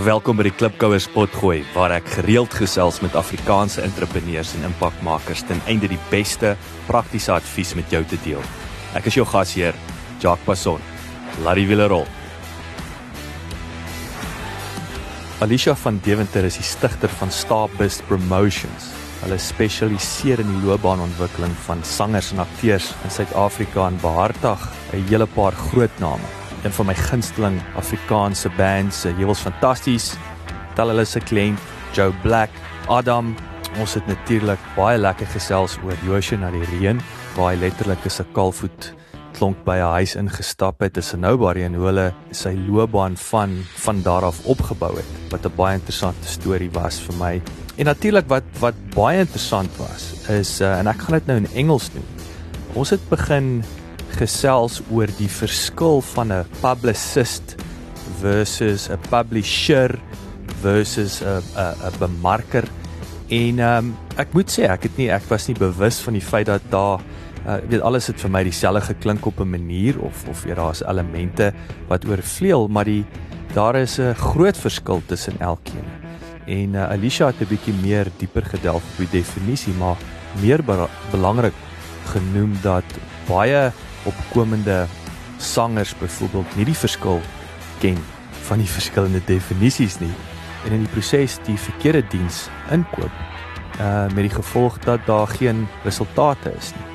Welkom by die Klipkouers potgooi waar ek gereeld gesels met Afrikaanse entrepreneurs en impakmakers ten einde die beste praktiese advies met jou te deel. Ek is jou gasheer, Jacques Passon. Laat die wiele rol. Alicia van Deventer is die stigter van Starbus Promotions. Hulle spesialiseer in die loopbaanontwikkeling van sangers en akteurs in Suid-Afrika en behartig 'n hele paar groot name een van my gunsteling Afrikaanse bands. Jy was fantasties. Tel hulle se kliënt Joe Black, Adam. Ons het natuurlik baie lekker gesels oor Joshua na die reën, hy letterlik as 'n kalfvoet klonk by 'n huis ingestap het. Is 'n noubare en hoe hulle sy loopbaan van van daar af opgebou het. Wat 'n baie interessante storie was vir my. En natuurlik wat wat baie interessant was is uh, en ek gaan dit nou in Engels doen. Ons het begin gesels oor die verskil van 'n publicist versus 'n publisher versus 'n 'n 'n bemarker. En ehm um, ek moet sê ek het nie ek was nie bewus van die feit dat daar uh, weet alles het vir my dieselfde geklink op 'n manier of of jy daar's elemente wat oorvleuel, maar die daar is 'n groot verskil tussen elkeen. En uh, Alicia het 'n bietjie meer dieper gedelf op die definisie, maar meer belangrik genoem dat baie opkomende sangers byvoorbeeld nie die verskil ken van die verskillende definisies nie en in die proses die verkeerde diens inkoop uh met die gevolg dat daar geen resultate is nie.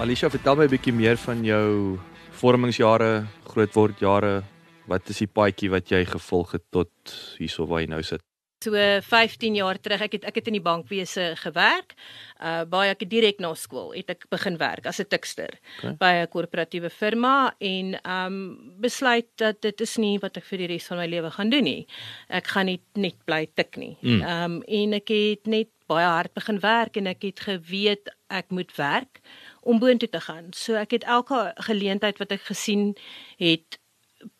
Alicia, vertel my 'n bietjie meer van jou vormingsjare, grootwordjare. Wat is die paadjie wat jy gevolg het tot hierso waar jy nou sit? So 15 jaar terug, ek het ek het in die bankwese gewerk. Uh baie ek direk na skool het ek begin werk as 'n tikster okay. by 'n korporatiewe firma en um besluit dat dit is nie wat ek vir die res van my lewe gaan doen nie. Ek gaan nie net bly tik nie. Mm. Um en ek het net baie hard begin werk en ek het geweet ek moet werk om boontoe te gaan. So ek het elke geleentheid wat ek gesien het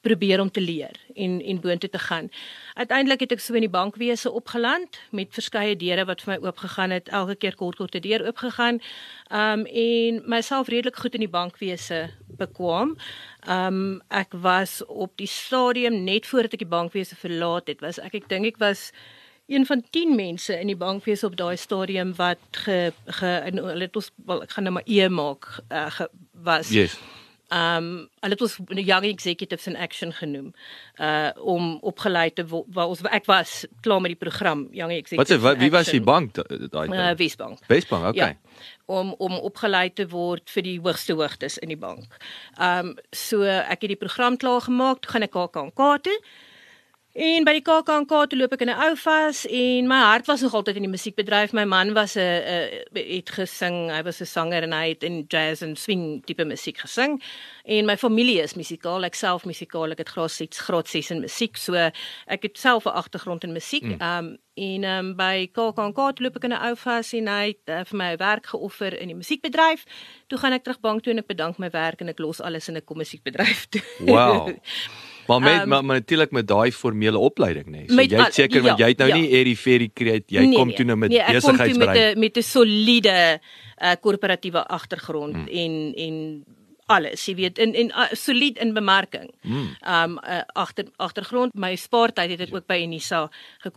probeer om te leer en en boontoe te gaan. Uiteindelik het ek so in die bankwese opgeland met verskeie deure wat vir my oopgegaan het, elke keer kort kort 'n deur oopgegaan. Um en myself redelik goed in die bankwese bekwam. Um ek was op die stadium net voordat ek die bankwese verlaat het, was ek ek dink ek was een van 10 mense in die bankwese op daai stadium wat ge, ge hulle het ons wel ek gaan nou maar e maak uh, ge, was. Yes um hulle het ons young executives in action genoem uh om opgelei te waar ons ek was klaar met die program young executives Wat wie was die bank daai uh, Wesbank. Wesbank okay ja, om om opgelei te word vir die hoogste hoogtes in die bank. Um so ek het die program klaar gemaak, toe gaan ek KAK toe En by die KAKNK toe loop ek in 'n ou vas en my hart was nog altyd in die musiekbedryf. My man was 'n het gesing, hy was 'n sanger en hy het in jazz en swing tipe musiek gesing. En my familie is musikaal, ek self musikaal. Ek het graad 6 graad 6 in musiek. So ek het self 'n agtergrond in musiek. Mm. Um en um, by KAKNK loop ek in 'n ou vas en hy het uh, vir my werk geoffer in die musiekbedryf. Toe gaan ek terug bank toe en ek bedank my werk en ek los alles en ek kom musiekbedryf toe. Wow. Maar met um, maar, maar natuurlik met daai formele opleiding nê. Nee. So jy het seker ja, want jy het nou ja. nie Ferry kreet jy nee, kom nee, toe nou met nee, besigheidsbrein. met 'n soliede uh korporatiewe agtergrond hmm. en en alles, jy weet, in en uh, solied in bemarking. Hmm. Um uh, agter agtergrond my spaartyd het ek ook by Unisa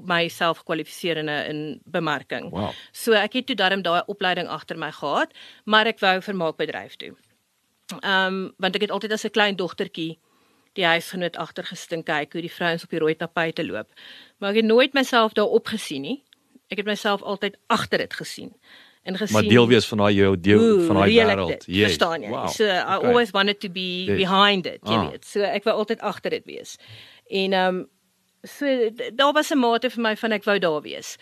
myself gekwalifiseer in 'n in bemarking. Wow. So ek het toe darm daai opleiding agter my gehad, maar ek wou vermaakbedryf toe. Um want ek het altyd as 'n klein dogtertjie die huisgenoot agter gestink kyk hoe die vrouens op die rooi tapijte loop. Maar ek het nooit myself daarop gesien nie. Ek het myself altyd agter dit gesien. En gesien Maar deel wees van daai jou deel ooh, van daai wêreld. Yes. Verstaan jy? Wow. So I okay. always wanted to be yes. behind it, jy ah. weet. So ek wou altyd agter dit wees. En ehm um, so daar was 'n mate vir my van ek wou daar wees.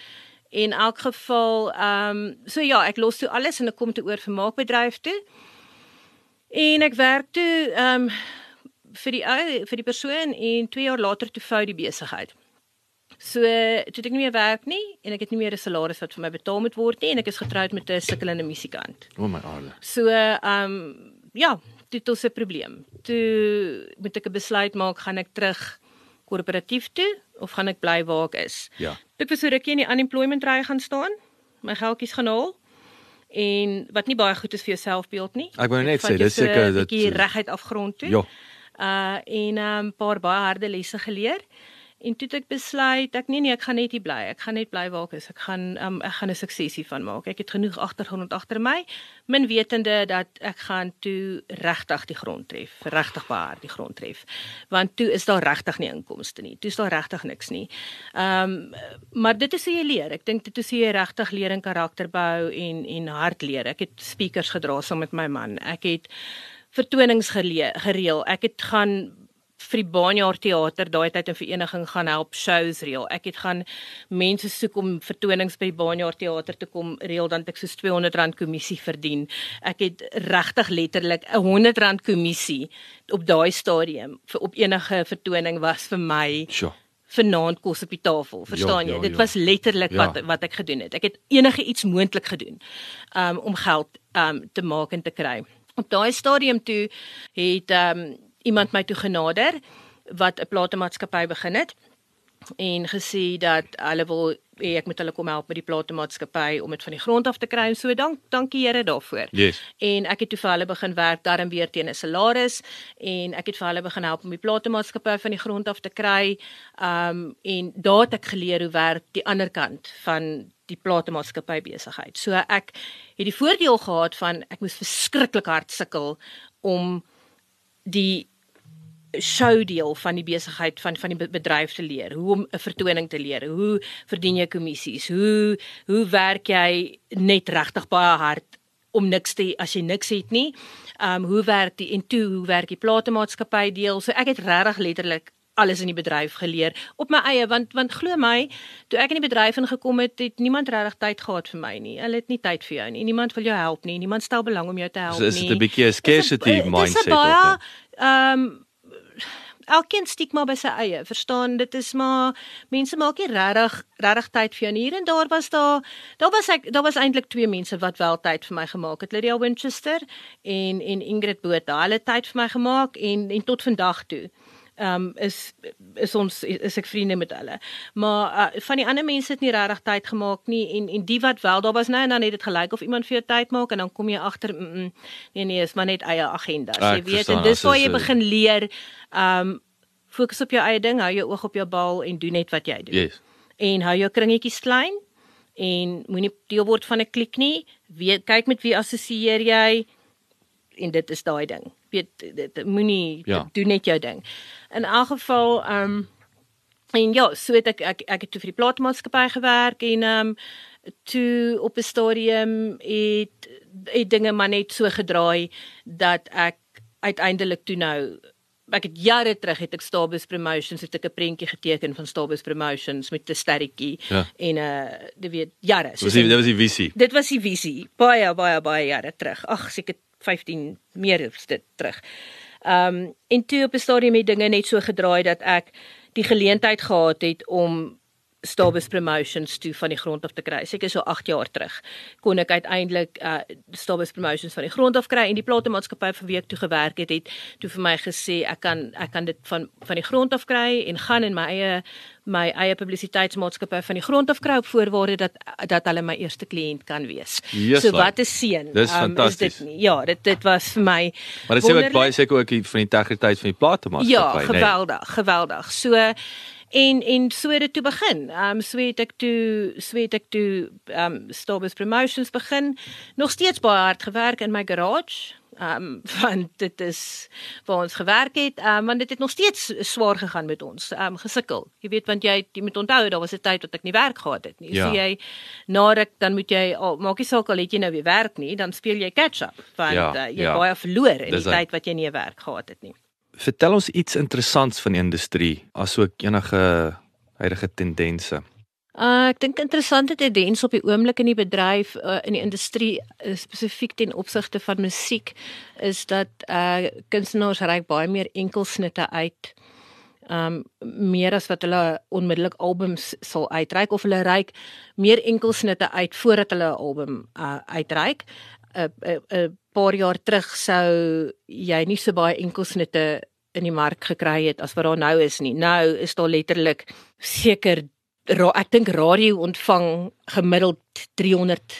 In elk geval ehm um, so ja, ek los toe alles en ek kom toe oor vir maakbedryf toe. En ek werk toe ehm um, vir die ou vir die persoon en 2 jaar later toe vou die besigheid. So toe ek nie meer werk nie en ek het nie meer 'n salaris wat vir my betaal moet word nie en ek is getroud met 'n sukkelende musikant. O oh my aarde. So ehm um, ja, dit is 'n probleem. Toe moet ek 'n besluit maak, gaan ek terug korporatief toe of gaan ek bly waar ek is? Ja. Ek was so rukkie in die unemployment ry gaan staan. My geldjies gaan haal en wat nie baie goed is vir jou selfbeeld nie. Ek wou net sê dis seker dat jy reguit afgrond toe. Ja Uh en 'n um, paar baie harde lesse geleer. En toe het ek besluit ek nee nee ek gaan net hier bly. Ek gaan net bly waar ek is. Ek gaan um, ek gaan 'n sukses hiervan maak. Ek het genoeg agtergrond agter my, min wetende dat ek gaan toe regtig die grond tref, regtig baie die grond tref. Want toe is daar regtig nie inkomste nie. Toe is daar regtig niks nie. Ehm um, maar dit is hoe jy leer. Ek dink dit is hoe jy regtig leer in karakterbou en en hard leer. Ek het speakers gedra saam met my man. Ek het vertonings gereël. Ek het gaan vir die Baanjaar teater daai tyd 'n vereniging gaan help shows reël. Ek het gaan mense soek om vertonings by die Baanjaar teater te kom reël dan ek soos R200 kommissie verdien. Ek het regtig letterlik 'n R100 kommissie op daai stadium vir op enige vertoning was vir my. Sure vanaand kos op die tafel. Verstaan ja, ja, jy? Dit ja. was letterlik ja. wat wat ek gedoen het. Ek het enige iets moontlik gedoen um om geld um te maak en te kry. Op daai stadium toe het um iemand my toe genader wat 'n platemaatskappy begin het en gesê dat hulle wil hê ek moet hulle kom help met die platemaatskappy om dit van die grond af te kry en so dank dankie Here daarvoor. Yes. En ek het toe vir hulle begin werk daarin weer teen 'n salaris en ek het vir hulle begin help om die platemaatskappy van die grond af te kry. Um en daar het ek geleer hoe werk die ander kant van die platemaatskappy besigheid. So ek het die voordeel gehad van ek moes verskriklik hard sukkel om die show deel van die besigheid van van die bedryf te leer, hoe om 'n vertoning te leer, hoe verdien jy kommissies, hoe hoe werk jy net regtig baie hard om niks te as jy niks het nie. Um hoe werk die en toe hoe werk die platemaatskappy deel? So ek het regtig letterlik alles in die bedryf geleer op my eie want want glo my toe ek in die bedryf ingekom het het niemand regtig tyd gehad vir my nie. Hulle het nie tyd vir jou nie. Niemand wil jou help nie. Niemand stel belang om jou te help nie so is dit 'n bietjie 'n scarcity mindset of baie um elkeen stigma by sy eie. Verstaan, dit is maar mense maak nie regtig regtig tyd vir jou hier en daar was daar daar was ek daar was eintlik twee mense wat wel tyd vir my gemaak het. Lydia Winchester en en Ingrid Botha. Hulle het tyd vir my gemaak en en tot vandag toe um is is ons is ek vriende met hulle. Maar uh, van die ander mense het nie regtig tyd gemaak nie en en die wat wel daar was nou en dan het dit gelyk of iemand vir jou tyd maak en dan kom jy agter mm, mm, nee nee, is maar net eie agendas. Jy weet en dis waar jy begin leer um fokus op jou eie ding, hou jou oog op jou bal en doen net wat jy doen. Yes. En hou jou kringetjies klein en moenie deel word van 'n klik nie. Weet kyk met wie assosieer jy en dit is daai ding. Weet dit moenie ja. doen net jou ding. In elk geval um en ja, so het ek ek ek het toe vir die plaasmaatskappy gewerk en um toe op 'n stadium het het dinge maar net so gedraai dat ek uiteindelik toe nou ek het jare terug het ek Stabus Promotions het ek 'n prentjie geteken van Stabus Promotions met 'n sterretjie ja. en 'n uh, jy weet jare. So dit was die visie. Dit was die visie. Baie baie baie jare terug. Ag, seker 15 meer dit terug. Ehm um, en toe op 'n stadium het dinge net so gedraai dat ek die geleentheid gehad het om Stabus Promotions toe van die grond af te kry. Seker so 8 jaar terug kon ek uiteindelik uh Stabus Promotions van die grond af kry en die platemaatskappy vir week toe gewerk het het toe vir my gesê ek kan ek kan dit van van die grond af kry en gaan in my eie my eie publisiteitsmaatskappy van die grond af kry op voorwaarde dat dat hulle my eerste kliënt kan wees. Yes, so wat 'n seën. Dis um, fantasties. Ja, dit dit was vir my Maar dit sê wat baie seker ook van die integriteit van die platemaatskappy, Ja, geweldig, nee. geweldig. So en en so het dit toe begin. Ehm um, so het ek toe so het ek toe ehm um, Stobus Promotions begin. Nog steeds baie hard gewerk in my garage. Ehm um, want dit is waar ons gewerk het. Ehm um, want dit het nog steeds swaar gegaan met ons. Ehm um, gesukkel. Jy weet want jy jy moet onthou daar was 'n tyd wat ek nie werk gehad het nie. Ja. So jy na ruk dan moet jy al maak nie saak al het jy nou weer werk nie, dan speel jy catch up want ja, uh, jy ja. baie verloor in die tyd wat jy nie werk gehad het nie. Vertel ons iets interessants van die industrie, asook enige huidige tendense. Uh, ek dink interessante tendens op die oomblik in die bedryf uh, in die industrie uh, spesifiek ten opsigte van musiek is dat uh kunstenaars reik baie meer enkelsnitte uit. Um meer as wat hulle onmiddellik albums sal uitreik of hulle reik meer enkelsnitte uit voordat hulle 'n album uh, uitreik. 'n uh, 'n uh, uh, paar jaar terug sou jy nie so baie enkelsnitte in die mark gekry het as wat daar nou is nie. Nou is daar letterlik seker ek dink radio ontvang gemiddeld 300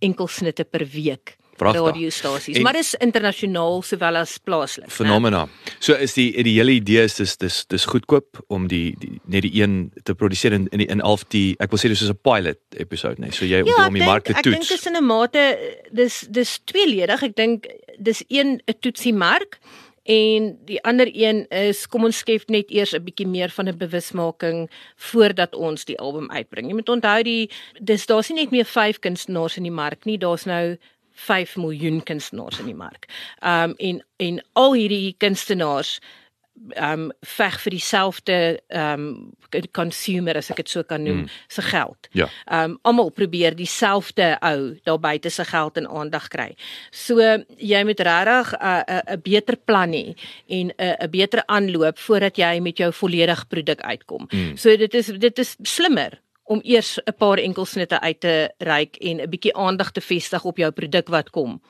enkelsnitte per week. Radiostasies, maar dis internasionaal sowel as plaaslik. Fenomena. So is die die hele idee is dis dis dis goedkoop om die, die net die een te produseer in in die in half die ek wil sê dis soos 'n pilot episode, nee. So jy ja, om die mark te toets. Ek dink dis in 'n mate dis dis tweeledig. Ek dink dis een 'n toetsie mark En die ander een is kom ons skep net eers 'n bietjie meer van 'n bewusmaking voordat ons die album uitbring. Jy moet onthou die dis daar's nie net meer 5 kunstenaars in die mark nie, daar's nou 5 miljoen kunstenaars in die mark. Um en en al hierdie kunstenaars um veg vir dieselfde um consumer as ek dit so kan noem mm. se geld. Ja. Um almal probeer dieselfde ou daar buite se geld en aandag kry. So jy moet regtig 'n 'n 'n beter plan hê en 'n 'n beter aanloop voordat jy met jou volledige produk uitkom. Mm. So dit is dit is slimmer om eers 'n paar enkelsnitte uit te reik en 'n bietjie aandag te vestig op jou produk wat kom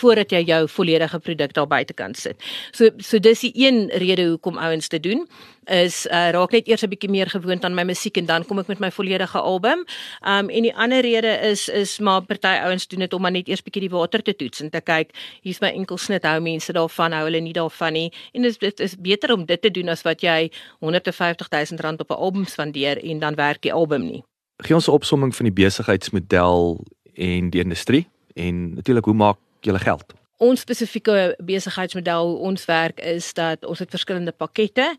voordat jy jou volledige produk daar buite kan sit. So so dis die een rede hoekom ouens te doen is uh, raak net eers 'n bietjie meer gewoond aan my musiek en dan kom ek met my volledige album. Um en die ander rede is is maar party ouens doen dit om maar net eers bietjie die water te toets en te kyk hier's my enkel snit hou mense daarvan hou hulle nie daarvan nie en dit is dit is beter om dit te doen as wat jy 150 000 rand op 'n album spandeer en dan werk die album nie. Gee ons 'n opsomming van die besigheidsmodel en die industrie en natuurlik hoe maak julle geld? Ons spesifieke besigheidsmodel hoe ons werk is dat ons het verskillende pakkette.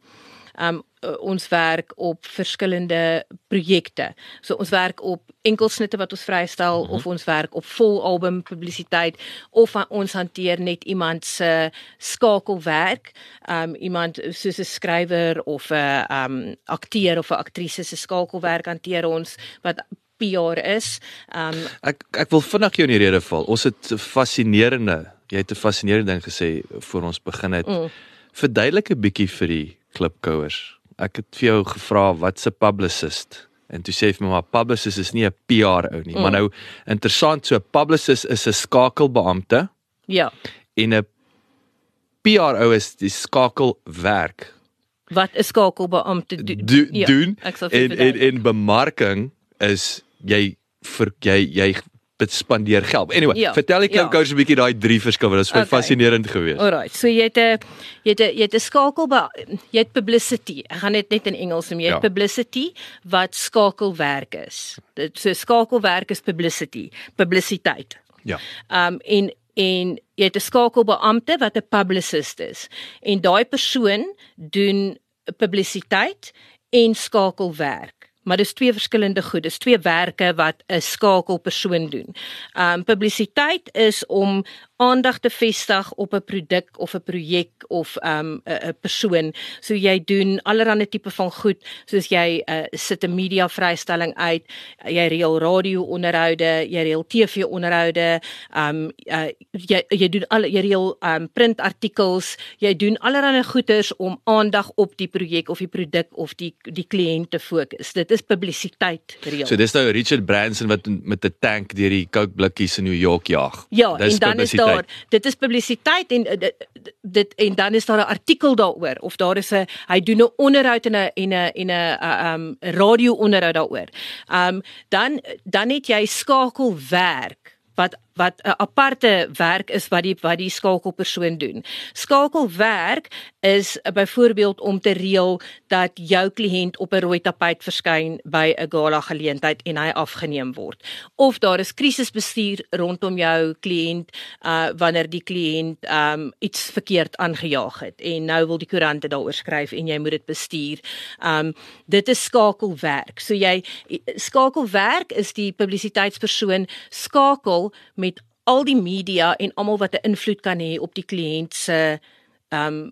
Um ons werk op verskillende projekte. So ons werk op enkelsnitte wat ons vrystel mm -hmm. of ons werk op vol album publisiteit of ons hanteer net iemand se skakelwerk. Um iemand soos 'n skrywer of 'n um akteur of 'n aktrise se skakelwerk hanteer ons wat PR is. Um ek ek wil vinnig jou in die rede val. Ons het fascinerende, jy het 'n fascinerende ding gesê voor ons begin het. Mm. Verduidelik 'n bietjie vir die klipkouers. Ek het vir jou gevra wat's 'n publicist? En toe sê jy vir my maar publicist is nie 'n PR ou nie, mm. maar nou interessant, so 'n publicist is 'n skakelbeampte. Ja. En 'n PR ou is die skakelwerk. Wat 'n skakelbeampte do do ja, doen en en en bemarking is jy vir jy jy spandeer geld. Anyway, ja, vertel ek jou gou ja. 'n bietjie daai drie verskille. Dit was okay. fascinerend geweest. Alright. So jy het 'n jy het 'n jy het 'n skakel jy het publicity. Ek gaan dit net in Engels noem. Jy het ja. publicity wat skakelwerk is. Dit so skakelwerk is publicity, publisiteit. Ja. Um en en jy het 'n skakelbeampte wat 'n publicist is. En daai persoon doen publisiteit en skakelwerk maar dis twee verskillende goed. Dis twee werke wat 'n skakelpersoon doen. Um publisiteit is om aandag te vestig op 'n produk of 'n projek of 'n um, 'n persoon. So jy doen allerlei tipe van goed soos jy uh, sit 'n media vrystelling uit, jy reël radio onderhoude, jy reël TV onderhoude, um uh, jy jy doen al jy reël um print artikels, jy doen allerlei goeders om aandag op die projek of die produk of die die kliënt te fokus. Dit is publisiteit reël. So dis nou Richard Branson wat met 'n tank deur die Coke blikkies in New York jag. Ja, dis en dan is daar daar dit is publisiteit en dit, dit en dan is daar 'n artikel daaroor of daar is 'n hy doen 'n onderhoud en 'n en 'n en 'n um radio onderhoud daaroor. Um dan dan het jy skakelwerk wat wat 'n aparte werk is wat die wat die skakelpersoon doen. Skakelwerk is byvoorbeeld om te reël dat jou kliënt op 'n rooi tapuit verskyn by 'n gala geleentheid en hy afgeneem word. Of daar is krisisbestuur rondom jou kliënt uh wanneer die kliënt um iets verkeerd aangejaag het en nou wil die koerante daaroor skryf en jy moet dit bestuur. Um dit is skakelwerk. So jy skakelwerk is die publisiteitspersoon skakel met al die media en almal wat 'n invloed kan hê op die kliënt se ehm um,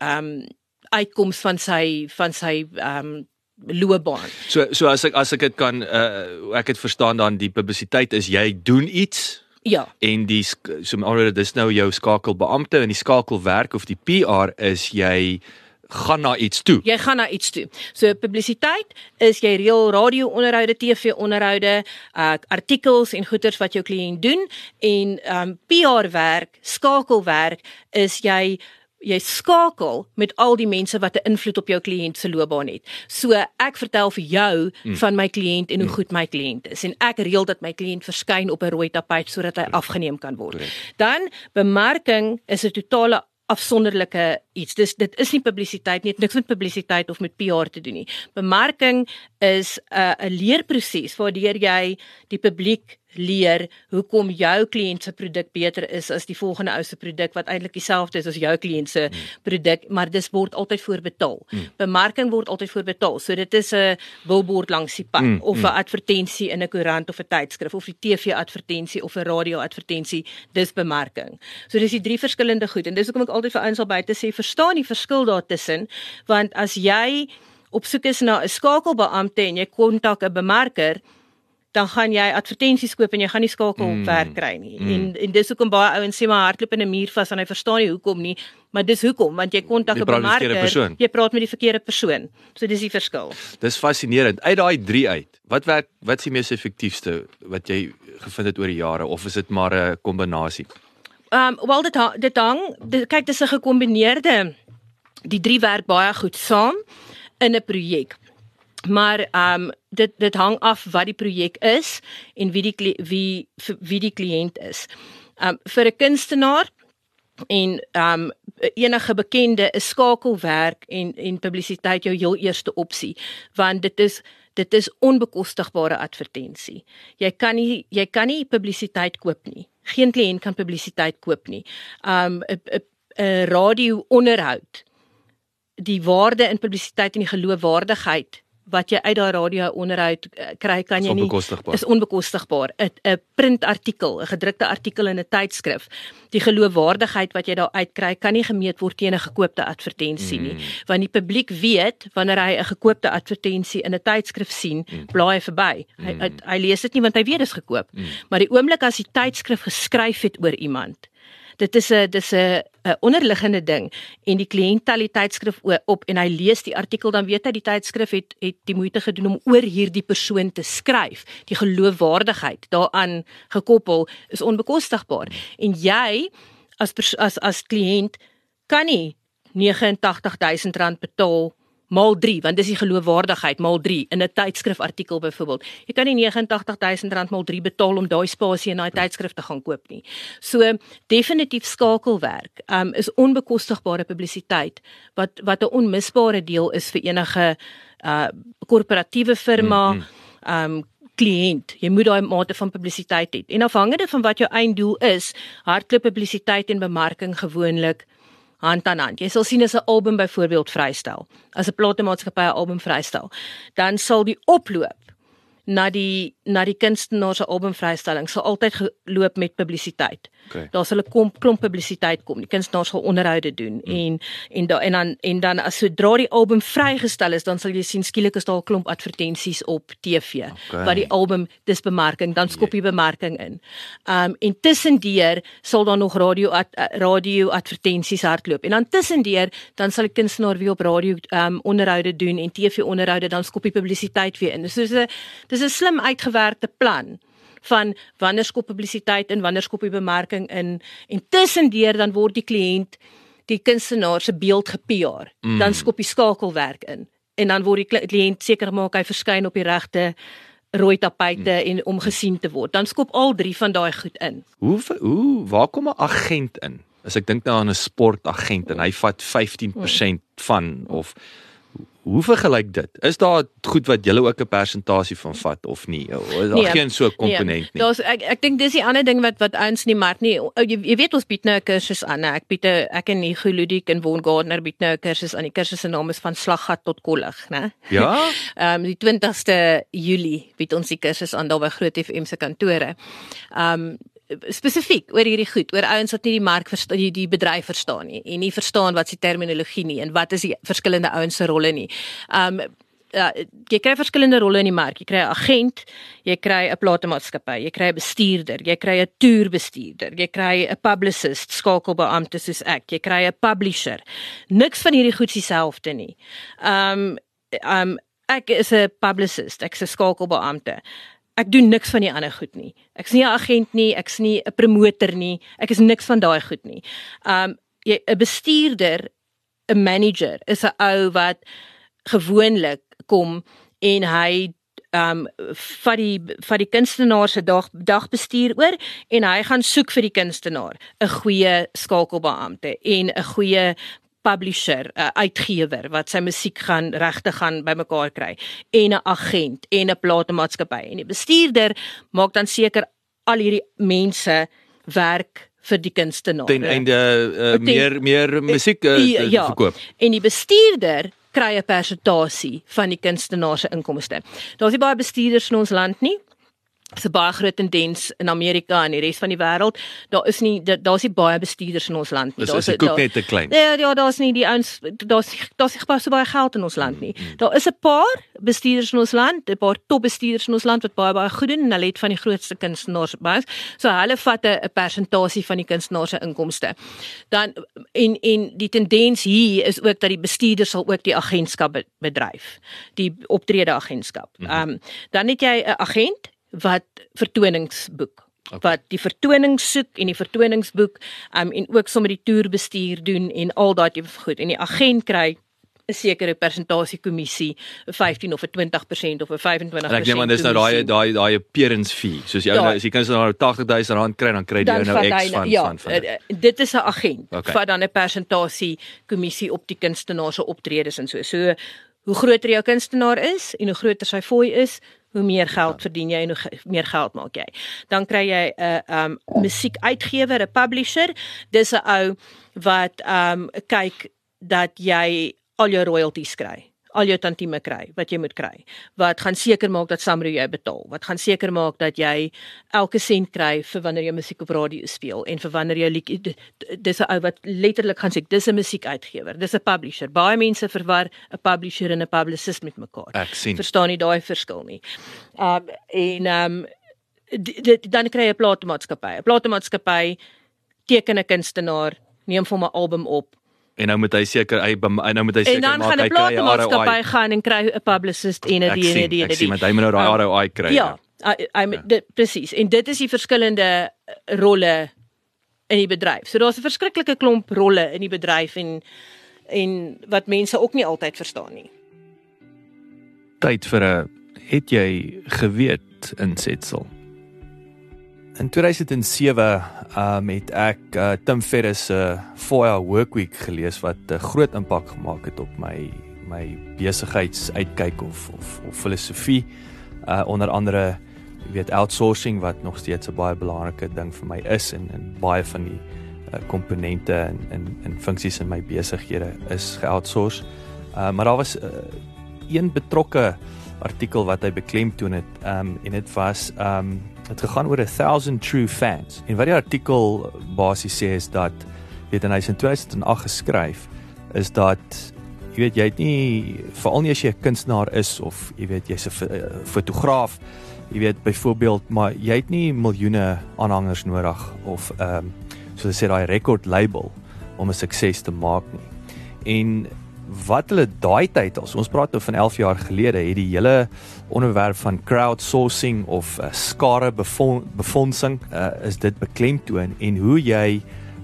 ehm um, uitkoms van sy van sy ehm um, loopbaan. So so as ek as ek dit kan uh, ek het verstaan dan die publisiteit is jy doen iets Ja. En die so alreeds dis nou jou skakelbeampte en die skakelwerk of die PR is jy gaan na iets toe. Jy gaan na iets toe. So publisiteit is jy reël radio onderhoude, TV onderhoude, uh artikels en goeders wat jou kliënt doen en um PR werk, skakelwerk is jy jy skakel met al die mense wat 'n invloed op jou kliënt se loopbaan het. So ek vertel vir jou mm. van my kliënt en hoe mm. goed my kliënt is en ek reël dat my kliënt verskyn op 'n rooi tapuit sodat hy afgeneem kan word. Dan bemarking is 'n totale afsonderlike iets. Dis dit is nie publisiteit nie, dit niks met publisiteit of met PR te doen nie. Bemarking is 'n uh, 'n leerproses waardeur jy die publiek leer hoekom jou kliënt se produk beter is as die volgende ou se produk wat eintlik dieselfde is as jou kliënt se mm. produk, maar dis word altyd voorbetaal. Mm. Bemarking word altyd voorbetaal. So dit is 'n billboard langs die pad mm. of 'n mm. advertensie in 'n koerant of 'n tydskrif of 'n TV advertensie of 'n radio advertensie, dis bemarking. So dis die drie verskillende goed en dis hoekom ek altyd vir ouens al by te sê, verstaan die verskil daartussen, want as jy op soek is na 'n skakelbeampte en jy kontak 'n bemarker, dan gaan jy advertensies koop en jy gaan nie skakel op mm. werk kry nie. Mm. En en dis hoekom baie ouens sê maar hardloop in 'n muur vas en hy verstaan nie hoekom nie, maar dis hoekom want jy kontak 'n bemarker, jy praat met die verkeerde persoon. So dis die verskil. Dis fascinerend. Uit daai 3 uit. Wat werk wat is die mees effektiewste wat jy gevind het oor die jare of is dit maar 'n kombinasie? Ehm um, wel dit dit hang dit, kyk dis 'n gekombineerde die drie werk baie goed saam in 'n projek. Maar ehm um, dit dit hang af wat die projek is en wie die wie wie die kliënt is. Ehm um, vir 'n kunstenaar en ehm um, enige bekende is skakelwerk en en publisiteit jou heel eerste opsie want dit is dit is onbekostigbare advertensie. Jy kan nie jy kan nie publisiteit koop nie. Geen kliënt kan publisiteit koop nie. Um 'n 'n 'n radio onderhoud die waarde in publisiteit en die geloofwaardigheid wat jy uit daai radio onderhoud eh, kry kan jy nie is onbekostigbaar 'n 'n printartikel 'n gedrukte artikel in 'n tydskrif die geloofwaardigheid wat jy daar uitkry kan nie gemeet word teen 'n gekoopte advertensie nie mm. want die publiek weet wanneer hy 'n gekoopte advertensie in 'n tydskrif sien mm. blaai verby hy, mm. hy hy lees dit nie want hy weet dit is gekoop mm. maar die oomblik as die tydskrif geskryf het oor iemand dit is 'n dis 'n 'n onderliggende ding en die kliënt tel die tydskrif op en hy lees die artikel dan weet hy die tydskrif het het die moeite gedoen om oor hierdie persoon te skryf. Die geloofwaardigheid daaraan gekoppel is onbekostigbaar. En jy as as as kliënt kan nie R89000 betaal maal 3 want dis die geloofwaardigheid maal 3 in 'n tydskrif artikel byvoorbeeld. Jy kan nie R89000 maal 3 betaal om daai spasie in daai tydskrif te gaan koop nie. So definitief skakelwerk um, is onbekostigbare publisiteit wat wat 'n onmisbare deel is vir enige uh korporatiewe firma mm -hmm. um kliënt. Jy moet daai mate van publisiteit hê. En afhangende van wat jou einddoel is, hardloop publisiteit en bemarking gewoonlik hand aan hand. Jy sal sien as 'n album byvoorbeeld vrystel, as 'n platenmaatskappy 'n album vrystel, dan sal die oploop na die na die kunstenaar se album vrystelling sal altyd geloop met publisiteit. Okay. Daar sal 'n klomp klomp publisiteit kom. Die kunstenaars sal onderhoude doen mm. en en da, en dan en dan as sodra die album vrygestel is, dan sal jy sien skielik is daar 'n klomp advertensies op TV okay. wat die album dis bemarking, dan skop jy bemarking in. Um en tussendeur sal daar nog radio ad, radio advertensies hardloop. En dan tussendeur dan sal die kunstenaar weer op radio um onderhoude doen en TV onderhoude, dan skop jy publisiteit weer in. So dis 'n dis 'n slim uitgewerkte plan van wanneer skop publisiteit in, wanneer skop jy bemarking in en tussendeur dan word die kliënt die kunstenaar se beeld gePR. Mm. Dan skop jy skakelwerk in en dan word die kliënt seker maak hy verskyn op die regte rooi tapuite mm. en om gesien te word. Dan skop al drie van daai goed in. Hoe hoe waar kom 'n agent in? As ek dink nou aan 'n sportagent en hy vat 15% mm. van of Hoe vergelyk dit? Is daar goed wat julle ook 'n persentasie van vat of nie? Is daar nee, geen so komponent nee, nie? Daar's ek ek dink dis die ander ding wat wat ouens nie maar nie. Jy, jy weet ons bied nou 'n kursus aan. Ek bied 'n ek en Nico Ludik en Von Gardner bied nou 'n kursus aan. Die kursus se naam is van slaggat tot kollig, né? Ja. Ehm um, die 20ste Julie bied ons die kursus aan daar by Groot FM se kantore. Ehm um, spesifiek oor hierdie goed, oor ouens wat nie die mark verstaan, die, die bedryf verstaan nie en nie verstaan wat se terminologie nie en wat is die verskillende ouens se rolle nie. Um ja, jy kry verskillende rolle in die mark. Jy kry 'n agent, jy kry 'n platemaatskappy, jy kry 'n bestuurder, jy kry 'n toerbestuurder, jy kry 'n publicist, skakelbeampte soos ek, jy kry 'n publisher. Niks van hierdie goed is dieselfde nie. Um um ek is 'n publicist, ek is 'n skakelbeampte ek doen niks van die ander goed nie. Ek's nie 'n agent nie, ek's nie 'n promotor nie. Ek is niks van daai goed nie. Um 'n bestuurder, 'n manager is 'n ou wat gewoonlik kom en hy um vat die vat die kunstenaar se dag dagbestuur oor en hy gaan soek vir die kunstenaar 'n goeie skakelbeampte en 'n goeie publisher, 'n uitgewer wat sy musiek gaan regtig gaan bymekaar kry en 'n agent en 'n platenmaatskappy en die bestuurder maak dan seker al hierdie mense werk vir die kunstenaar. Ten einde uh, ten, meer meer musiek uh, ja, verkoop. En die bestuurder kry 'n persentasie van die kunstenaar se inkomste. Daar's nie baie bestuurders in ons land nie. 'n baie groot tendens in Amerika en die res van die wêreld. Daar is nie daar's nie baie bestuurders in ons land nie. Daar's ook net te klein. Ja, ja, daar's nie die ouens daar's daar's nie baie so baie geld in ons land nie. Mm, mm. Daar is 'n paar bestuurders in ons land, 'n paar top bestuurders in ons land wat baie baie goed doen en hulle het van die grootste kunstenaars by. So hulle vat 'n persentasie van die kunstenaar se inkomste. Dan en en die tendens hier is ook dat die bestuurders sal ook die agentskap bedryf, die optrede agentskap. Mhm. Ehm um, dan het jy 'n agent wat vertonings boek okay. wat die vertonings soek en die vertoningsboek um, en ook sommer die toerbestuur doen en al daai tipe goed en die agent kry 'n sekere persentasie kommissie 15 of 'n 20% of 'n 25%. Ek neem aan dis nou daai daai daai appearance fee. Soos jy ja. nou as jy kan so nou 80000 rand kry dan kry jy nou X van ja, van van. Ja, dit is 'n agent okay. wat dan 'n persentasie kommissie op die kunstenaar se optredes en so. So hoe groter jou kunstenaar is en hoe groter sy fooi is, hoe meer geld verdien jy en hoe meer geld maak jy. Dan kry jy 'n uh, um musiekuitgewer, 'n publisher. Dis 'n ou wat um kyk dat jy al jou royalties kry al jou tantieme kry wat jy moet kry. Wat gaan seker maak dat Samro jou betaal. Wat gaan seker maak dat jy elke sent kry vir wanneer jy musiek op radio speel en vir wanneer jy liedjie dis 'n ou wat letterlik gaan sê dis 'n musiekuitgewer. Dis 'n publisher. Baie mense verwar 'n publisher en 'n publicist met mekaar. Ek sien. Verstaan nie daai verskil nie. Um en um dan kry jy 'n platenmaatskappy. 'n Platenmaatskappy teken 'n kunstenaar, neem vir hom 'n album op En nou moet hy seker hy nou moet hy seker maak hy kry 'n ROI. En dan gaan 'n platenmaatskappy gaan en kry 'n publicist en 'n die en die en die. Ek sien met hy moet nou daai ROI um, kry. Ja. I I ja. presies. En dit is die verskillende eh, rolle in die bedryf. So daar's 'n verskriklike klomp rolle in die bedryf en en wat mense ook nie altyd verstaan nie. Tyd vir 'n het jy geweet insetsel. In 2007 um het ek uh, Tim Ferriss se uh, 4-hour workweek gelees wat 'n uh, groot impak gemaak het op my my besigheidsuitkyk of of of filosofie. Uh onder andere jy weet outsourcing wat nog steeds 'n baie belangrike ding vir my is en en baie van die uh, komponente en en en funksies in my besighede is geoutsource. Uh maar daar was uh, een betrokke artikel wat hy beklemtoon het um en dit was um Dit gegaan oor 1000 true fans. En wat die artikel basies sê is dat weet en hy's in 2008 geskryf is dat jy weet jy het nie veral nie as jy 'n kunstenaar is of jy weet jy's 'n eh, fotograaf, jy weet byvoorbeeld, maar jy het nie miljoene aanhangers nodig of ehm um, soos hulle sê daai record label om 'n sukses te maak nie. En wat hulle daai tyd as ons praat nou van 11 jaar gelede het die hele onderwerp van crowdsourcing of uh, skare befondsing uh, is dit beklemtoon en hoe jy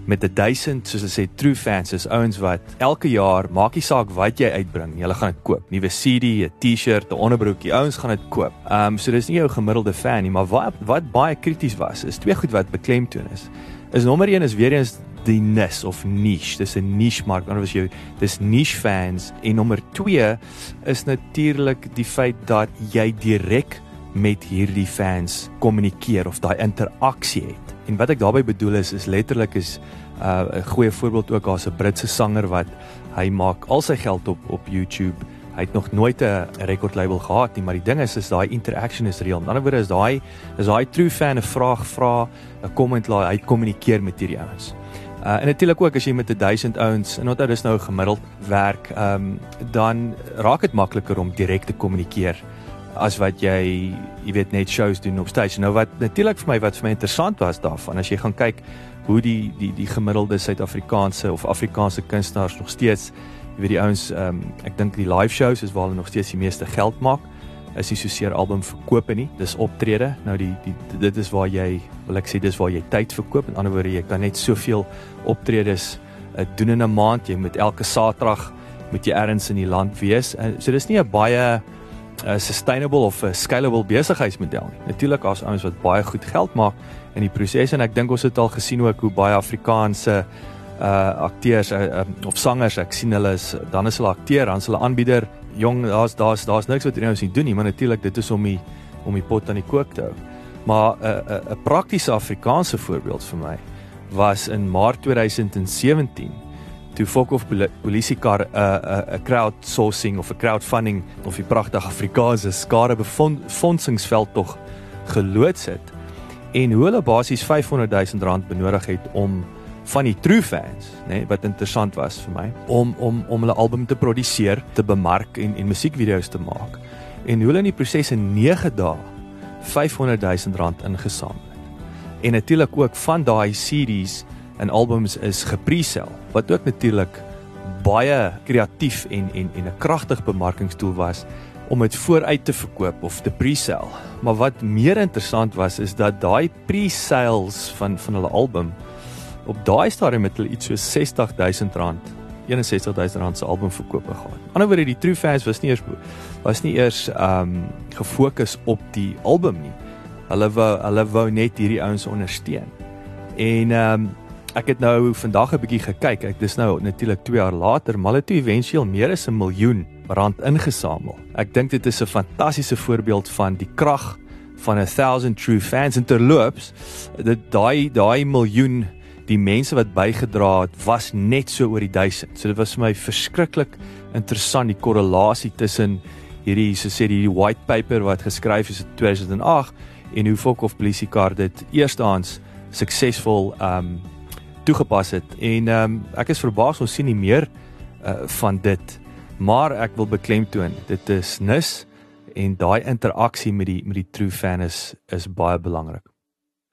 met 1000 soos hulle sê true fans is ouens wat elke jaar maak nie saak wat jy uitbring hulle gaan dit koop nuwe CD 'n T-shirt 'n onderbroekie ouens gaan dit koop. Ehm um, so dis nie jou gemiddelde fan nie maar wat wat baie krities was is twee goed wat beklemtoon is. Is nommer 1 is weer eens die nis of niche. Dis 'n niche mark. Anders jy dis niche fans en nommer 2 is natuurlik die feit dat jy direk met hierdie fans kommunikeer of daai interaksie het. En wat ek daarmee bedoel is is letterlik is 'n uh, goeie voorbeeld ook daar's 'n Britse sanger wat hy maak al sy geld op op YouTube. Hy het nog nooit 'n rekordlabel gehad nie, maar die ding is is daai interaction is real. In ander woorde is daai is daai true fan 'n vraag vra, 'n comment laai, hy kommunikeer met hierdie ouens. Uh, en natuurlik ook as jy met 1000 ouens en onthou dis nou gemiddeld werk, ehm um, dan raak dit makliker om direk te kommunikeer as wat jy jy weet net shows doen op stage. Nou wat natuurlik vir my wat vir my interessant was daarvan as jy gaan kyk hoe die die die gemiddelde Suid-Afrikaanse of Afrikaanse kunstenaars nog steeds jy weet die ouens ehm um, ek dink die live shows is waar hulle nog steeds die meeste geld maak is nie so seer album verkope nie. Dis optrede. Nou die die dit is waar jy wil ek sê dis waar jy tyd verkoop. In ander woorde jy kan net soveel optredes uh, doen in 'n maand. Jy moet elke Saterdag moet jy ergens in die land wees. Uh, so dis nie 'n baie uh, sustainable of 'n scalable besigheidsmodel nie. Natuurlik as ouens wat baie goed geld maak in die proses en ek dink ons het al gesien ook hoe baie Afrikaanse uh akteurs uh, uh, of sangers ek sien hulle is dan is hulle akteur dan is hulle aanbieder jong daar's daar's daar's niks wat hulle nou sien doen nie maar natuurlik dit is om die om die pot aan die kook te hou. Maar 'n uh, 'n uh, 'n praktiese Afrikaanse voorbeeld vir my was in Maart 2017 toe Fok of polisiekar 'n uh, 'n uh, 'n crowdsourcing of 'n crowdfunding of die pragtige Afrikaanse skare befondsingsveld tog geloods het en hoe hulle basies 500 000 rand benodig het om van die true fans, nê, nee, wat interessant was vir my om om om hulle album te produseer, te bemark en en musiekvideo's te maak. En hoe hulle in die proses in 9 dae 500 000 rand ingesamel het. En natuurlik ook van daai CD's en albums is gepresel, wat ook natuurlik baie kreatief en en en 'n kragtig bemarkingstool was om dit vooruit te verkoop of te presel. Maar wat meer interessant was is dat daai presales van van hulle album op daai stadium het hulle iets so 60000 rand 61000 rand se album verkoop gehad. Anderswoorde die true fans was nie eers was nie eers ehm um, gefokus op die album nie. Hulle wou hulle wou net hierdie ouens ondersteun. En ehm um, ek het nou vandag 'n bietjie gekyk. Ek dis nou natuurlik 2 jaar later, maar hulle het éventueel meer as 'n miljoen rand ingesamel. Ek dink dit is 'n fantastiese voorbeeld van die krag van 'n 1000 true fans en terloops dit daai daai miljoen die mense wat bygedra het was net so oor die 1000. So dit was vir my verskriklik interessant die korrelasie tussen hierdie so sê die white paper wat geskryf is in 2008 en hoe Fok of polisiekar dit eerstehands suksesvol um toegepas het. En um ek is verbaas ons sien nie meer uh, van dit. Maar ek wil beklemtoon, dit is nis en daai interaksie met die met die true fan is is baie belangrik.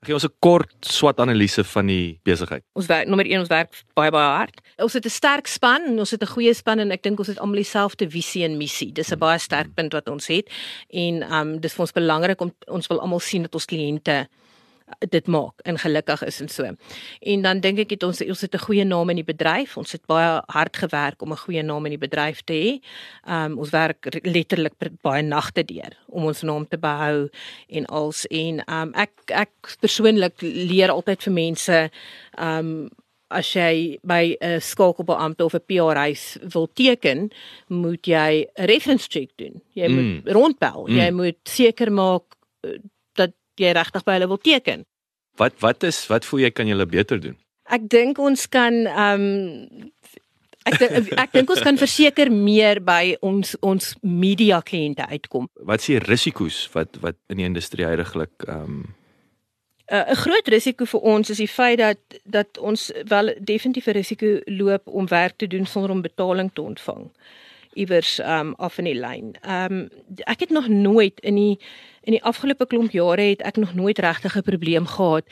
Gee ons 'n kort SWOT analise van die besigheid. Ons werk nommer 1 ons werk baie baie hard. Ons het 'n sterk span en ons het 'n goeie span en ek dink ons het almal dieselfde visie en missie. Dis 'n baie sterk punt wat ons het. En um dis vir ons belangrik om ons wil almal sien dat ons kliënte dit maak en gelukkig is en so. En dan dink ek het ons ons het 'n goeie naam in die bedryf. Ons het baie hard gewerk om 'n goeie naam in die bedryf te hê. Um ons werk letterlik baie nagte deur om ons naam te behou en als en um ek ek persoonlik leer altyd vir mense um as jy by 'n skakelbeampte of 'n PR-huis wil teken, moet jy 'n reference check doen. Jy mm. moet rondbel. Mm. Jy moet seker maak jy regtig by hulle wil teken. Wat wat is wat voel jy kan jy beter doen? Ek dink ons kan ehm um, ek ek dink ons kan verseker meer by ons ons media kliënte uitkom. Wat s'ie risiko's wat wat in die industrie heidaglik ehm um... 'n uh, groot risiko vir ons is die feit dat dat ons wel definitief 'n risiko loop om werk te doen sonder om betaling te ontvang iewers um af in die lyn. Um ek het nog nooit in die in die afgelope klomp jare het ek nog nooit regtig 'n probleem gehad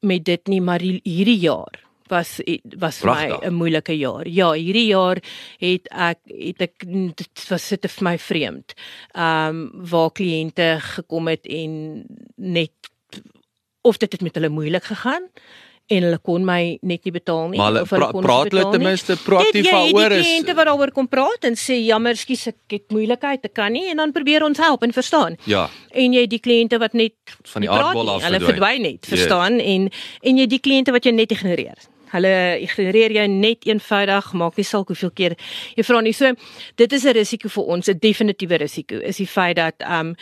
met dit nie, maar die, hierdie jaar was was vir my 'n moeilike jaar. Ja, hierdie jaar het ek het ek dit was sit vir my vreemd. Um waar kliënte gekom het en net of dit het met hulle moeilik gegaan en hulle kon my net nie betaal nie. Maar hulle kon praat hulle ten minste proaktief daaroor is die kliënte wat daaroor kom praat en sê jammer skus ek het moeilikheid ek kan nie. En dan probeer ons help en verstaan. Ja. En jy die kliënte wat net van die aardbol af hulle verdwyn net verstaan? Yes. en en jy die kliënte wat jy net ignoreer. Hulle ignoreer jou net eenvoudig, maak nie saak hoeveel keer jy vra nie. So dit is 'n risiko vir ons, 'n definitiewe risiko is die feit dat um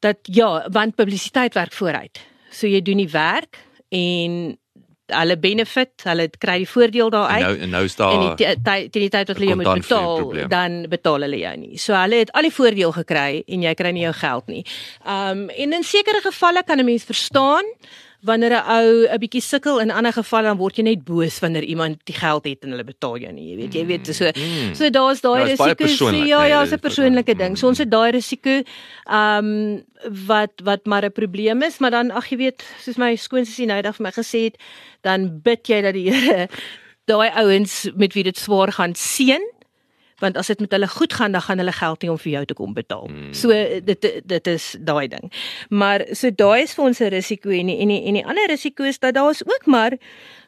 dat ja, want publisiteit werk vooruit. So jy doen die werk en hulle benefit, hulle kry die voordeel daar uit. Nou en nou is daar en die tyd die tyd wat hulle jou moet betaal, dan betaal hulle jou nie. So hulle het al die voordeel gekry en jy kry nie jou geld nie. Um en in sekere gevalle kan 'n mens verstaan wanneer 'n ou 'n bietjie sukkel in ander gevalle dan word jy net boos wanneer iemand die geld het en hulle betaal jou nie jy weet jy weet so mm. so daar's daai ja, risiko so, ja ja is 'n persoonlike ding. So ons het daai risiko ehm um, wat wat maar 'n probleem is maar dan ag jy weet soos my skoonsussie nou eendag vir my gesê het dan bid jy dat die Here daai ouens met wie dit swaar gaan seën want as dit met hulle goed gaan dan gaan hulle geld nie om vir jou te kom betaal. Mm. So dit dit is daai ding. Maar so daai is vir ons 'n risiko en die, en die, en die ander risiko is dat daar is ook maar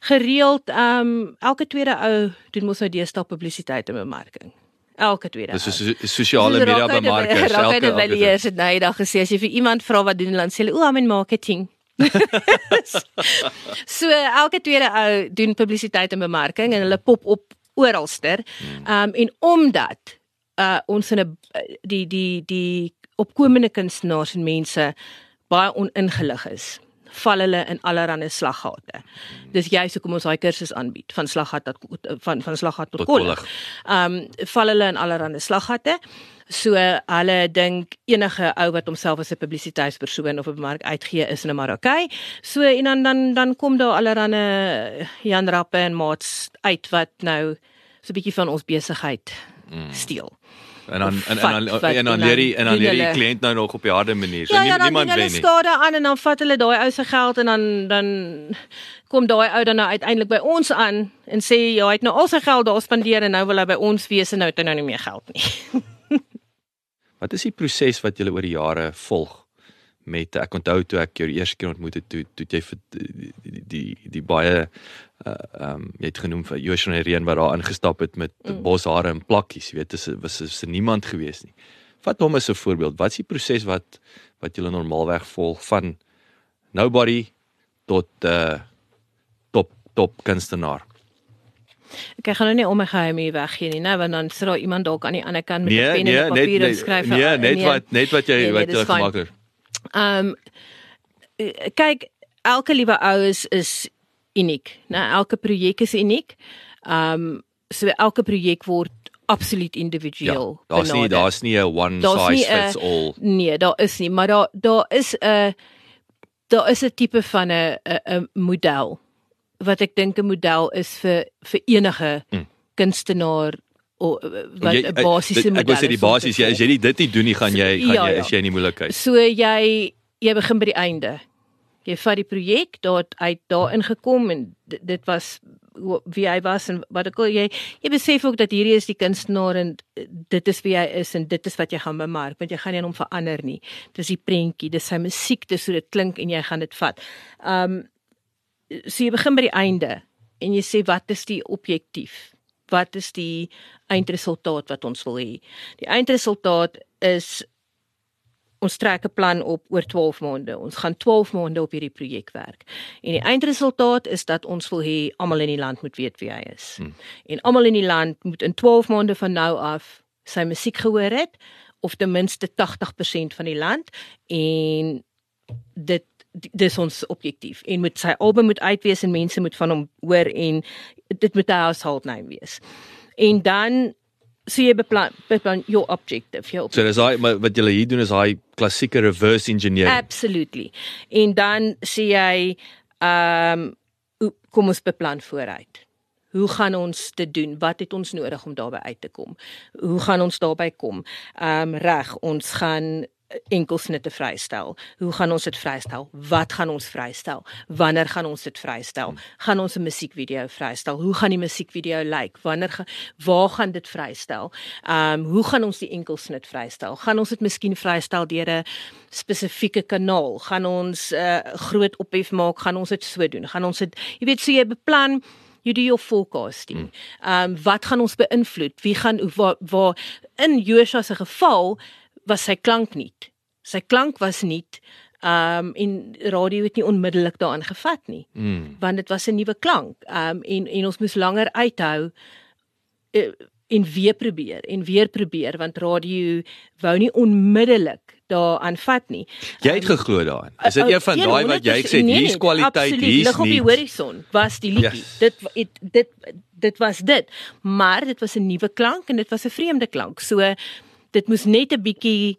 gereeld ehm um, elke tweede ou doen mos nou deesdae publisiteit en bemarking elke tweede. Dis so, sosiale media bemarkers. Elke welieers het nou eendag gesê as jy vir iemand vra wat doen dan sê hulle o, I'm in marketing. so elke tweede ou doen publisiteit en bemarking en hulle pop op oralster. Hmm. Ehm um, en omdat uh ons in 'n die die die opkomende kunstenaars en mense baie oningelig is val hulle in allerlei slaggate. Dis juist hoekom ons daai kursus aanbied van slaggat tot van van slaggat tot kollig. Ehm um, val hulle in allerlei slaggate. So hulle dink enige ou wat homself as 'n publisiteitspersoon of 'n mark uitgee is nou maar okay. So en dan dan dan kom daar allerlei Jan Rappe en maats uit wat nou so 'n bietjie van ons besigheid mm. steel. En dan en, en, en, en dan leer jy en dan leer jy kliënt nou nog op 'n harde manier. So ja, ja, niemand wen nie. Hulle skade aan en dan vat hulle daai ou se geld en dan dan kom daai ou dan nou uiteindelik by ons aan en sê ja, hy het nou al sy geld daar spandeer en nou wil hy by ons wees en nou het hy nou nie meer geld nie. Wat is die proses wat jy oor die jare volg met ek onthou toe ek jou die eerste keer ontmoet het toe toe jy vir die die die, die baie uh um jy het genoem vir Joshua Reen wat daar ingestap het met mm. boshare en plakkies, jy weet, dit was was se niemand gewees nie. Vat hom as 'n voorbeeld. Wat is die proses wat wat jy normaalweg volg van nobody tot uh top top kunstenaar? Ek gaan nou nie om my geheim hier weggee nie, nou want dan sit daar iemand dalk aan die ander kant met 'n nee, pen nee, en 'n papier en skryf. Nee, nee, net wat net wat jy nee, nee, wat jy gemaak het. Ehm um, kyk, elke liewe ou is is uniek, né? Nou, elke projek is uniek. Ehm um, so elke projek word absoluut individueel. Ja, daar's nie daar's nie 'n one daar's size fits all. Nee, daar is nie, maar daar daar is 'n daar is 'n tipe van 'n 'n model wat ek dink 'n model is vir vir enige mm. kunstenaar of wat 'n basiese model. Ek wou sê die basis jy as jy dit nie doen nie gaan jy gaan ja, jy is jy in die moeilikheid. So jy jy begin by die einde. Jy vat die projek daar uit daarin gekom en dit, dit was wie hy was en wat ek al jy jy besef ook dat hierdie is die kunstenaar en dit is wie hy is en dit is wat jy gaan bemark want jy gaan nie hom verander nie. Dis die prentjie, dis sy musiek, dis hoe dit klink en jy gaan dit vat. Um so jy begin by die einde en jy sê wat is die objektief? Wat is die eindresultaat wat ons wil hê? Die eindresultaat is ons trek 'n plan op oor 12 maande. Ons gaan 12 maande op hierdie projek werk. En die eindresultaat is dat ons wil hê almal in die land moet weet wie hy is. Hmm. En almal in die land moet in 12 maande van nou af sy musiek gehoor het of ten minste 80% van die land en dit dis ons objektief en moet sy album moet uitwees en mense moet van hom hoor en dit moet 'n household name wees. En dan so jy beplan beplan jou objective jou So dis hy wat jy hier doen is hy klassieke reverse engineering. Absolutely. En dan sê jy ehm um, kom ons beplan vooruit. Hoe gaan ons dit doen? Wat het ons nodig om daarby uit te kom? Hoe gaan ons daarby kom? Ehm um, reg, ons gaan enkelsnitte vrystel. Hoe gaan ons dit vrystel? Wat gaan ons vrystel? Wanneer gaan ons dit vrystel? Gaan ons 'n musiekvideo vrystel? Hoe gaan die musiekvideo lyk? Wanneer ga, waar gaan dit vrystel? Ehm um, hoe gaan ons die enkelsnit vrystel? Gaan ons dit miskien vrystel deur 'n spesifieke kanaal? Gaan ons 'n uh, groot ophef maak? Gaan ons dit so doen? Gaan ons dit jy weet so jy beplan jy doen jou forecasting. Ehm um, wat gaan ons beïnvloed? Wie gaan waar, waar in Joshua se geval was sy klank nie. Sy klank was nie ehm um, en radio het nie onmiddellik daaraan gevat nie. Mm. Want dit was 'n nuwe klank. Ehm um, en en ons moes langer uithou uh, en weer probeer en weer probeer want radio wou nie onmiddellik daaraan vat nie. Jy het um, geglo daarin. Is dit uh, een van daai wat jy gesê nee, hier's kwaliteit hier's nie. Lig op die horison was die liedjie. Yes. Dit het, dit dit was dit. Maar dit was 'n nuwe klank en dit was 'n vreemde klank. So dit moes net 'n bietjie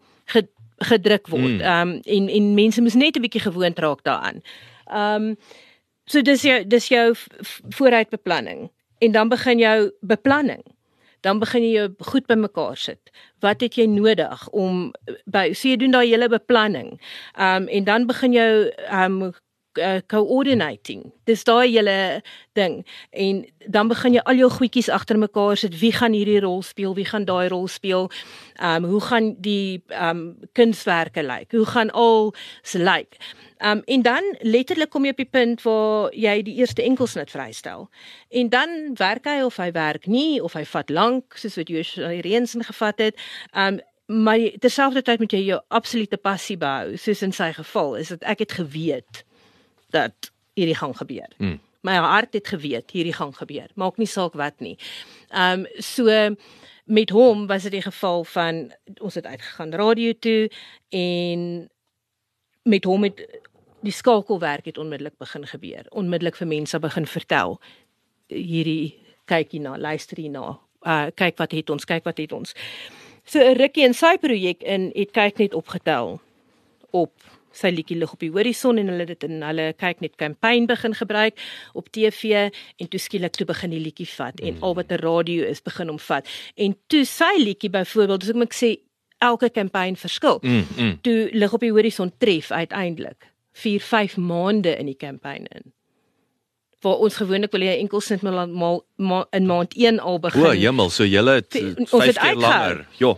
gedruk word. Hmm. Ehm um, en en mense moes net 'n bietjie gewoond raak daaraan. Ehm um, so dis jou dis jou vooruitbeplanning en dan begin jou beplanning. Dan begin jy jou goed bymekaar sit. Wat het jy nodig om by so jy doen daai hele beplanning. Ehm um, en dan begin jou ehm um, uh, coordinating. Dis daai hele ding en dan begin jy al jou goedjies agter mekaar sit. Wie gaan hierdie rol speel? Wie gaan daai rol speel? Ehm um, hoe gaan die ehm um, kunswerke lyk? Hoe gaan al se lyk? Ehm um, en dan letterlik kom jy op die punt waar jy die eerste enkelsnit vrystel. En dan werk hy of hy werk nie of hy vat lank soos wat jy reeds ingevat het. Ehm um, maar terselfdertyd moet jy jou absolute passie behou soos in sy geval is dit ek het geweet dat hierdie gaan gebeur. Mm. My hart het geweet hierdie gaan gebeur. Maak nie saak wat nie. Ehm um, so met hom was dit die geval van ons het uitgegaan radio toe en met hom het die skakelwerk het onmiddellik begin gebeur. Onmiddellik vir mense begin vertel hierdie kyk hier na, luister hier na. Uh kyk wat het ons, kyk wat het ons. So 'n rukkie in sy projek in het kyk net opgetel op sy liedjie lig op die horison en hulle dit in hulle kyk net kampanje begin gebruik op TV en toe skielik toe begin die liedjie vat en mm. al wat 'n radio is begin om vat en toe sy liedjie byvoorbeeld as ek moet sê elke kampanje verskil mm, mm. toe lig op die horison tref uiteindelik 4 5 maande in die kampanje in waar ons gewoonlik wil jy enkel sint mal, mal, mal in maand 1 al begin o hemel so julle het 5 keer langer ja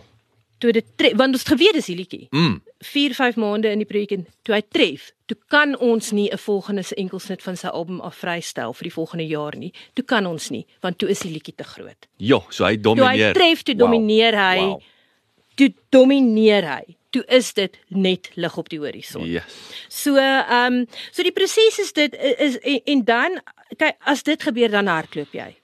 toe dit want ons geweet is die liedjie. Mm. 4 5 maande in die projek en toe hy tref, toe kan ons nie 'n volgende se enkelsnit van sy album af vrystel vir die volgende jaar nie. Toe kan ons nie want toe is die liedjie te groot. Ja, so hy domineer. Toe hy tref, toe wow. domineer hy. Wow. Toe domineer hy. Toe is dit net lig op die horison. Yes. So ehm um, so die proses is dit is en, en dan kyk as dit gebeur dan hardloop jy.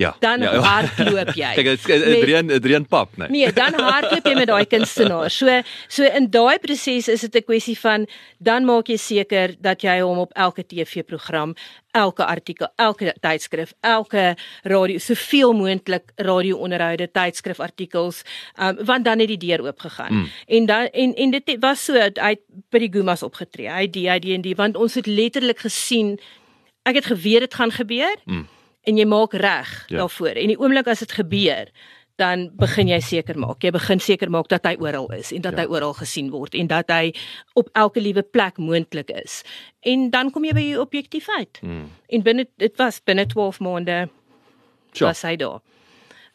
Ja. Dan ja, ja. hardloop jy. Kyk, dit is Adrian Adrian pap, nee. Nee, dan hardloop jy met daai kunstenaar. So so in daai proses is dit 'n kwessie van dan maak jy seker dat jy hom op elke TV-program, elke artikel, elke tydskrif, elke radio, soveel moontlik radio-onderhoude, tydskrif-artikels, um, want dan het die deur oop gegaan. Mm. En dan en en dit was so uit by die Gumas opgetree. Hy die hy die en die want ons het letterlik gesien ek het geweet dit gaan gebeur. Mm en jy maak reg ja. daarvoor. En die oomblik as dit gebeur, dan begin jy seker maak. Jy begin seker maak dat hy oral is en dat ja. hy oral gesien word en dat hy op elke liewe plek moontlik is. En dan kom jy by jou objektiefheid. Hmm. En binne dit was binne 12 maande was hy daar.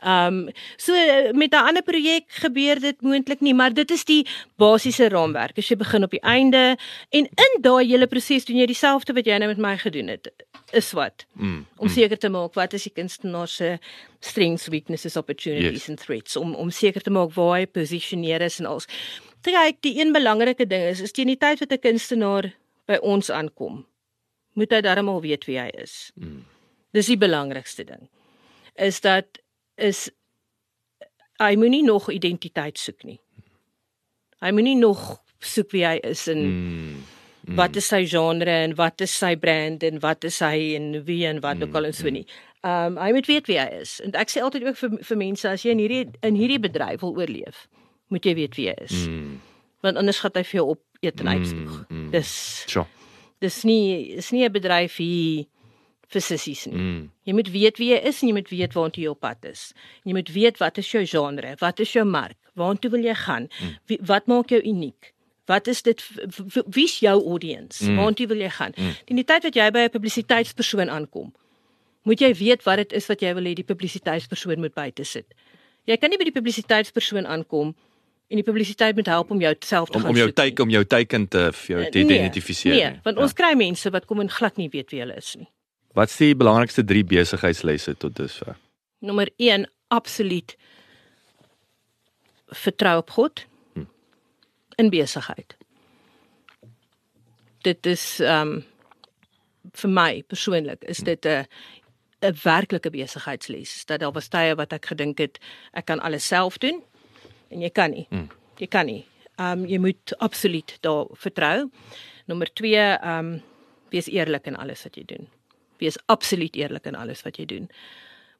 Ehm um, so met 'n ander projek gebeur dit moontlik nie, maar dit is die basiese raamwerk. As jy begin op die einde en in daai hele proses doen jy dieselfde wat jy nou met my gedoen het. Is wat mm, om mm. seker te maak wat is die kunstenaar se strengths, weaknesses, opportunities yes. and threats om om seker te maak waar hy posisioneer is en alles. Kyk, die een belangrike ding is is teen die tyd wat 'n kunstenaar by ons aankom, moet hy darmal weet wie hy is. Mm. Dis die belangrikste ding. Is dat is hy moenie nog identiteit soek nie. Hy moenie nog soek wie hy is en mm, mm. wat is sy genre en wat is sy brand en wat is hy en wie en wat mm, ook al en so mm. nie. Um hy moet weet wie hy is. En ek sê altyd ook vir vir mense as jy in hierdie in hierdie bedryf wil oorleef, moet jy weet wie jy is. Mm. Want anders gaan hy vir jou op eet en uitspoeg. Mm, mm. Dis Sure. Dis nie is nie 'n bedryf hier vir sissies nie. Mm. Jy moet weet wie jy is en jy moet weet waartoe jy op pad is. Jy moet weet wat is jou genre, wat is jou mark, waartoe wil jy gaan? Mm. Wie, wat maak jou uniek? Wat is dit wie's jou audience? Mm. Waartoe wil jy gaan? Mm. In die tyd wat jy by 'n publisiteitspersoon aankom, moet jy weet wat dit is wat jy wil hê die publisiteitspersoon moet buite sit. Jy kan nie by die publisiteitspersoon aankom en die publisiteit moet help om jou self te om, om jou teken om jou teken te vir jou te nee, identifiseer. Nee, want ja. ons kry mense wat kom en glad nie weet wie hulle is nie. Wat is die belangrikste 3 besigheidslesse tot dusver? Nommer 1, absoluut vertrou op God hm. in besigheid. Dit is ehm um, vir my persoonlik is hm. dit 'n 'n werklike besigheidsles. Dat daar was tye wat ek gedink het ek kan alles self doen en jy kan nie. Hm. Jy kan nie. Ehm um, jy moet absoluut daar vertrou. Nommer 2, ehm um, wees eerlik in alles wat jy doen. Wees absoluut eerlik in alles wat jy doen.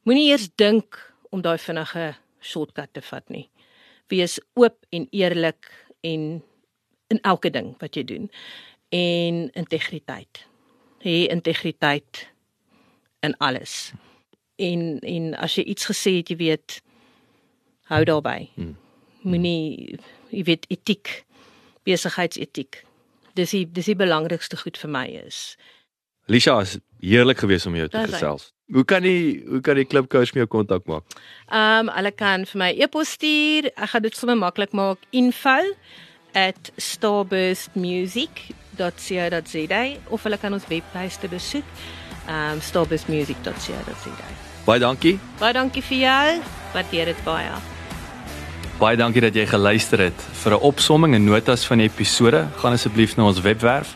Moenie eers dink om daai vinnige shortcut te vat nie. Wees oop en eerlik en in elke ding wat jy doen. En integriteit. Hê integriteit in alles. En en as jy iets gesê het, jy weet hou daarby. Hmm. Moenie jy weet etiek, besigheidsetiek dis die dis die belangrikste goed vir my is. Lisha, is heerlik geweest om jou te gesels. Hoe kan die hoe kan die klipkous met jou kontak maak? Ehm um, hulle kan vir my e-pos stuur. Ek gaan dit sommer maklik maak. info@starburstmusic.co.za of hulle kan ons webwerf besoek. Ehm um, starburstmusic.co.za. Baie dankie. Baie dankie vir jou. Waardeer dit baie. Baie dankie dat jy geluister het. Vir 'n opsomming en notas van die episode, gaan asseblief na ons webwerf